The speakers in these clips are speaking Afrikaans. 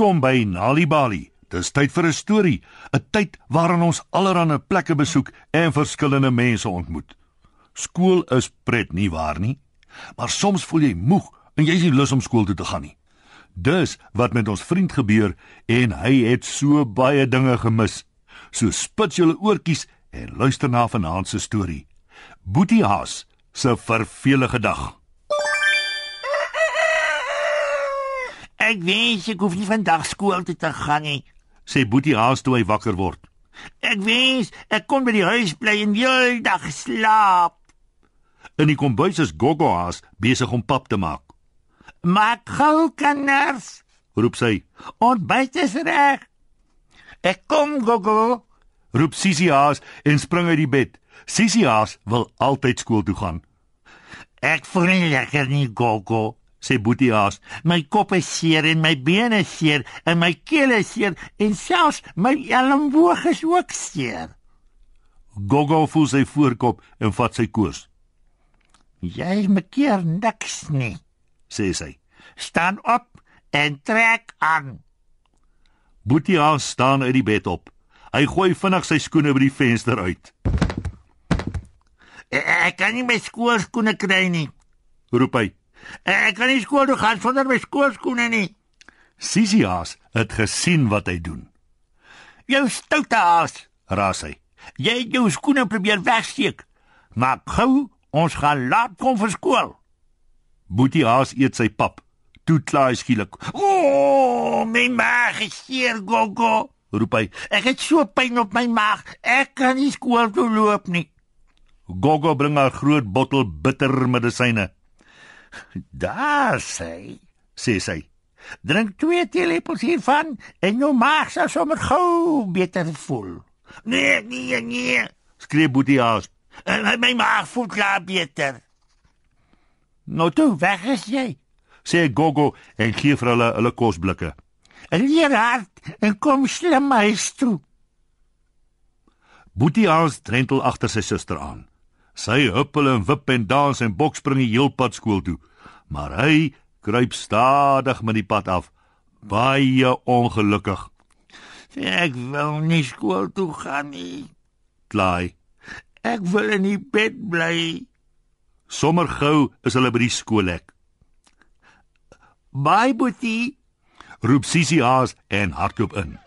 Welkom by Nali Bali. Dis tyd vir 'n storie, 'n tyd waarin ons allerlei plekke besoek en verskillende mense ontmoet. Skool is pret nie waar nie, maar soms voel jy moeg en jy is nie lus om skool toe te gaan nie. Dis wat met ons vriend gebeur en hy het so baie dinge gemis. So spits julle oortjies en luister na vanaand se storie. Boetie Haas se vervelige dag. Ek wens ek hoef nie vandag skool toe te gaan nie. Sê Boetie Haas toe hy wakker word. Ek wens ek kon by die huis bly en die hele dag slaap. In die kombuis is Gogo Haas besig om pap te maak. Maak gou kinders. Roep sy. Ontbyt is reg. Ek kom gogo. Roep Sissie Haas en spring uit die bed. Sissie Haas wil altyd skool toe gaan. Ek voel nie lekker nie gogo. Sê Boetie Haas. My kop is seer en my bene is seer en my keel is seer en selfs my elleboog is ook seer. Gogo voel sy voorkop en vat sy koers. Jy maak keer niks nie. Sê sy. Staan op en trek aan. Boetie Haas staan uit die bed op. Hy gooi vinnig sy skoene by die venster uit. Ek, ek kan nie my skoolskoene kry nie. Roep hy. Ek kan nie skool toe gaan sonder my skoolskoene nie. Sissie Haas het gesien wat hy doen. Jou stoute aas, Raas hy. jy het jou skoene probeer wegsteek. Maar gou, ons gaan laat kom vir skool. Boetie Haas eet sy pap. Toe kla hy skielik. O, my maag is seer, gogo. Roep hy. Ek het so pyn op my maag. Ek kan nie skool toe loop nie. Gogo bring haar groot bottel bitter medisyne. Daar sê, Sê sy. drink twee teelepels hiervan en jou maag sal sommer gou beter voel. Nee, nee, nee. Skree Boetie Haas. En my- maag voel klaar beter. Nou toe, weg is jy. Sê Gogo en gee vir hulle hulle kosblikke. Leer hard en kom slim huis toe. Boetie Haas drentel agter sy suster aan. Sy huppel en wip en dans en bokspring die heelpad skool toe, maar hy kruip stadig met die pad af, baie ongelukkig. Ek wil nie skool toe gaan nie. Klaai. Ek wil in die bed bly. Sommer gou is hulle by die skoolhek. Bye, Boetie. Roep Sissie Haas en hardloop in.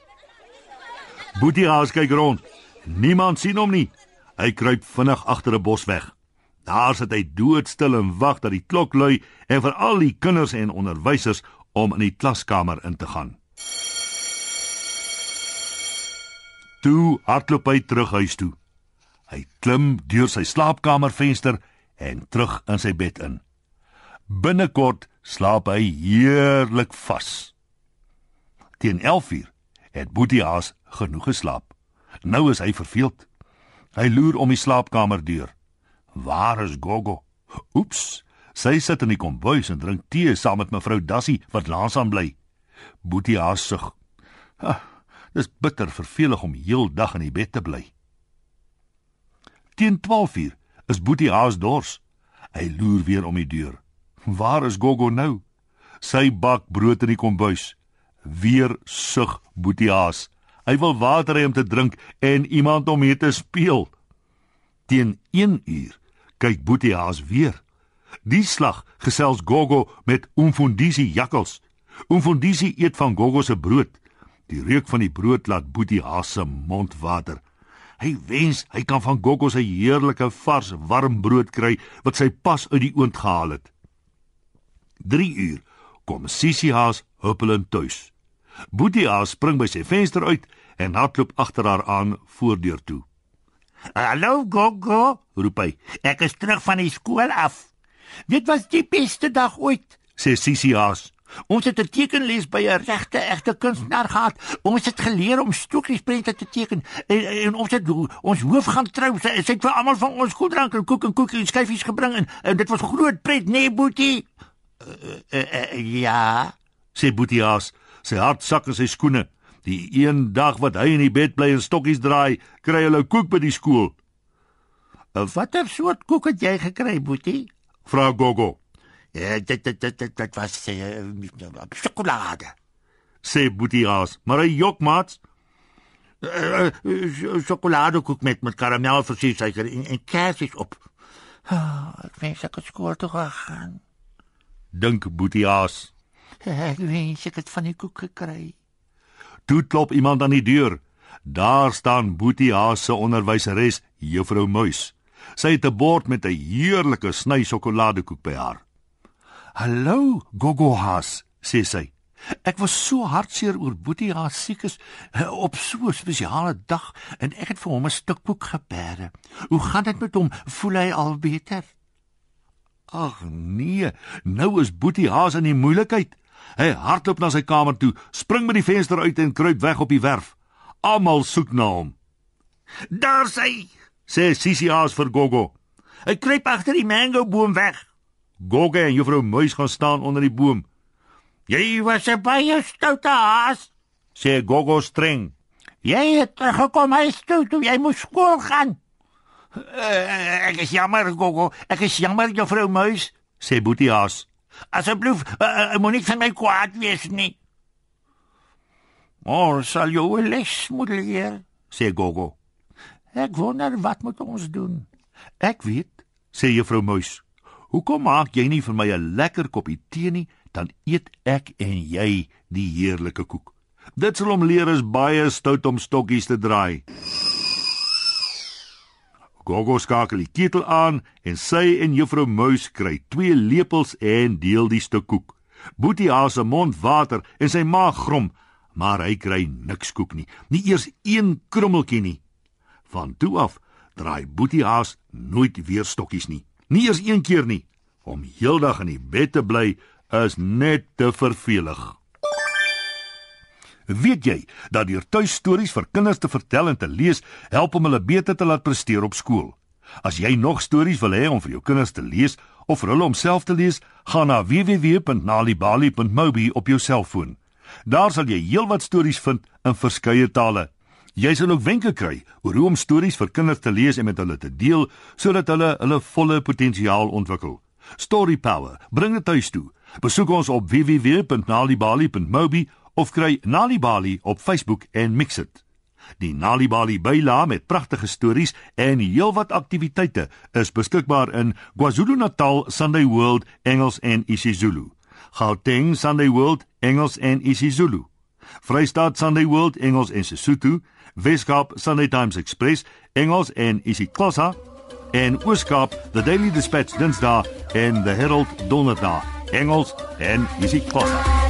Boetie Haas kyk rond. Niemand sien hom nie. Hy kruip vinnig agter 'n bos weg. Daar sit hy doodstil en wag dat die klok lui en vir al die kinders en onderwysers om in die klaskamer in te gaan. Toe hardloop hy terug huis toe. Hy klim deur sy slaapkamervenster en terug in sy bed in. Binnekort slaap hy heerlik vas. Teen 11:00 het Boetie Haas genoeg geslaap. Nou is hy verveeld. Hy loer om die slaapkamerdeur. Waar is Gogo? Oeps, sy sit in die kombuis en drink tee saam met mevrou Dassie wat langs aan bly. Boetie Haas sug. Ha, dis bitter vervelig om heeldag in die bed te bly. Teen 12:00 is Boetie Haas dors. Hy loer weer om die deur. Waar is Gogo nou? Sy bak brood in die kombuis. Weer sug Boetie Haas. Hy wil water hê om te drink en iemand om mee te speel. Teen 1 uur kyk Boetie Haas weer. Die slag gesels Gogo met Umfundisi jakkals. Umfundisi eet van Gogo se brood. Die reuk van die brood laat Boetie Haas se mond water. Hy wens hy kan van Gogo se heerlike vars warm brood kry wat sy pas uit die oond gehaal het. 3 uur kom Sissie Haas huppelend tuis. Boetie spring by sy venster uit en hardloop agter haar aan voordeur toe. Hallo gogo, Roep hy: ek is terug van die skool af. Dit was die beste dag ooit. "Sê Sissie Haas, Ons het 'n tekenles by 'n regte egte kunstenaar gehad. Ons het geleer om stokiesprente te teken en, en ons het ons hoof gaan trou. Sy, sy het vir almal van ons koeldrank en koek en koekie en skyfies gebring en, en dit was groot pret, nee boetie. Uh, uh, uh, ja. sê Boetie Haas, sy hart sak in sy skoene. Die een dag wat hy in die bed bly en stokkies draai, kry hulle koek by die skool. Watter soort koek het jy gekry, boetie? Vra Gogo. Ja, dit dit dit dit, dit was uh, sjokolade. sê Boetie Haas, maar hy jok maats. Uh, uh, Sjokoladekoek met met karamelversiersuiker en, en kersies op. Oh, ek wens ek het skool toe gegaan. Dink Boetie Haas. Ek wens ek het van die koek gekry. Toe klop iemand aan die deur. Daar staan Boetie Haas se onderwyseres, Juffrou Muis. Sy het 'n bord met 'n heerlike sny sjokoladekoek by haar. "Hallo, Gogo Haas," sê sy. "Ek was so hartseer oor Boetie Haas siek is eh, op so 'n spesiale dag en ek het vir hom 'n stuk koek geberg. Hoe gaan dit met hom? Voel hy al beter?" Ag nee, nou is Boetie Haas in die moeilikheid. Hy hardloop na sy kamer toe, spring by die venster uit en kruip weg op die werf. Almal soek na hom. "Daar sy," sê Sissie Haas vir Gogo. Hy kruip agter die mango boom weg. Gogo en Juffrou Muis gaan staan onder die boom. "Jy was 'n baie stoute haas," sê Gogo streng. "Jy het teruggekom huis toe toe jy moes skool gaan." Uh, "Ek is jammer, Gogo. Ek is jammer, Juffrou Muis," sê Boetie Haas. "Asseblief, uh, uh, moenie vir my kwaad wees nie." "Ons sal jou 'n les moet leer," sê Gogo. Ek wonder wat moet ons doen? Ek weet, sê Juffrou Muis. Hoekom maak jy nie vir my 'n lekker koppie tee nie, dan eet ek en jy die heerlike koek. Dit sal hom leer is baie stout om stokkies te draai. Gogo skakel die ketel aan en sy en Juffrou Muis kry twee lepels en deel die stuk koek. Boetie haas se mond water en sy maag grom, maar hy kry niks koek nie, nie eers een krummeltjie nie. Van toe af draai Boetie Haas nooit weer stokkies nie. Nie eers een keer nie. Om heeldag in die bed te bly is net te vervelig. Weet jy dat deur tuistories vir kinders te vertel en te lees help om hulle beter te laat presteer op skool? As jy nog stories wil hê om vir jou kinders te lees of vir hulle om self te lees, gaan na www.nalibali.mobi op jou selfoon. Daar sal jy heelwat stories vind in verskeie tale. Jy sal ook wenke kry oor hoe om stories vir kinders te lees en met hulle te deel sodat hulle hulle volle potensiaal ontwikkel. Story Power, bring dit tuis toe. Besoek ons op www.nalibali.mobi of kry Nalibali op Facebook en mix dit. Die Nalibali byla met pragtige stories en heelwat aktiwiteite is beskikbaar in KwaZulu-Natal Sunday World Engels en isiZulu. Gauteng Sunday World Engels en isiZulu. Vrystaat Sunday World Engels en Sesotho Weskaap Sunday Times Express, Engels en isiXhosa en Ooskaap The Daily Dispatch Dinsdae en The Herald Donderdag, Engels en isiXhosa.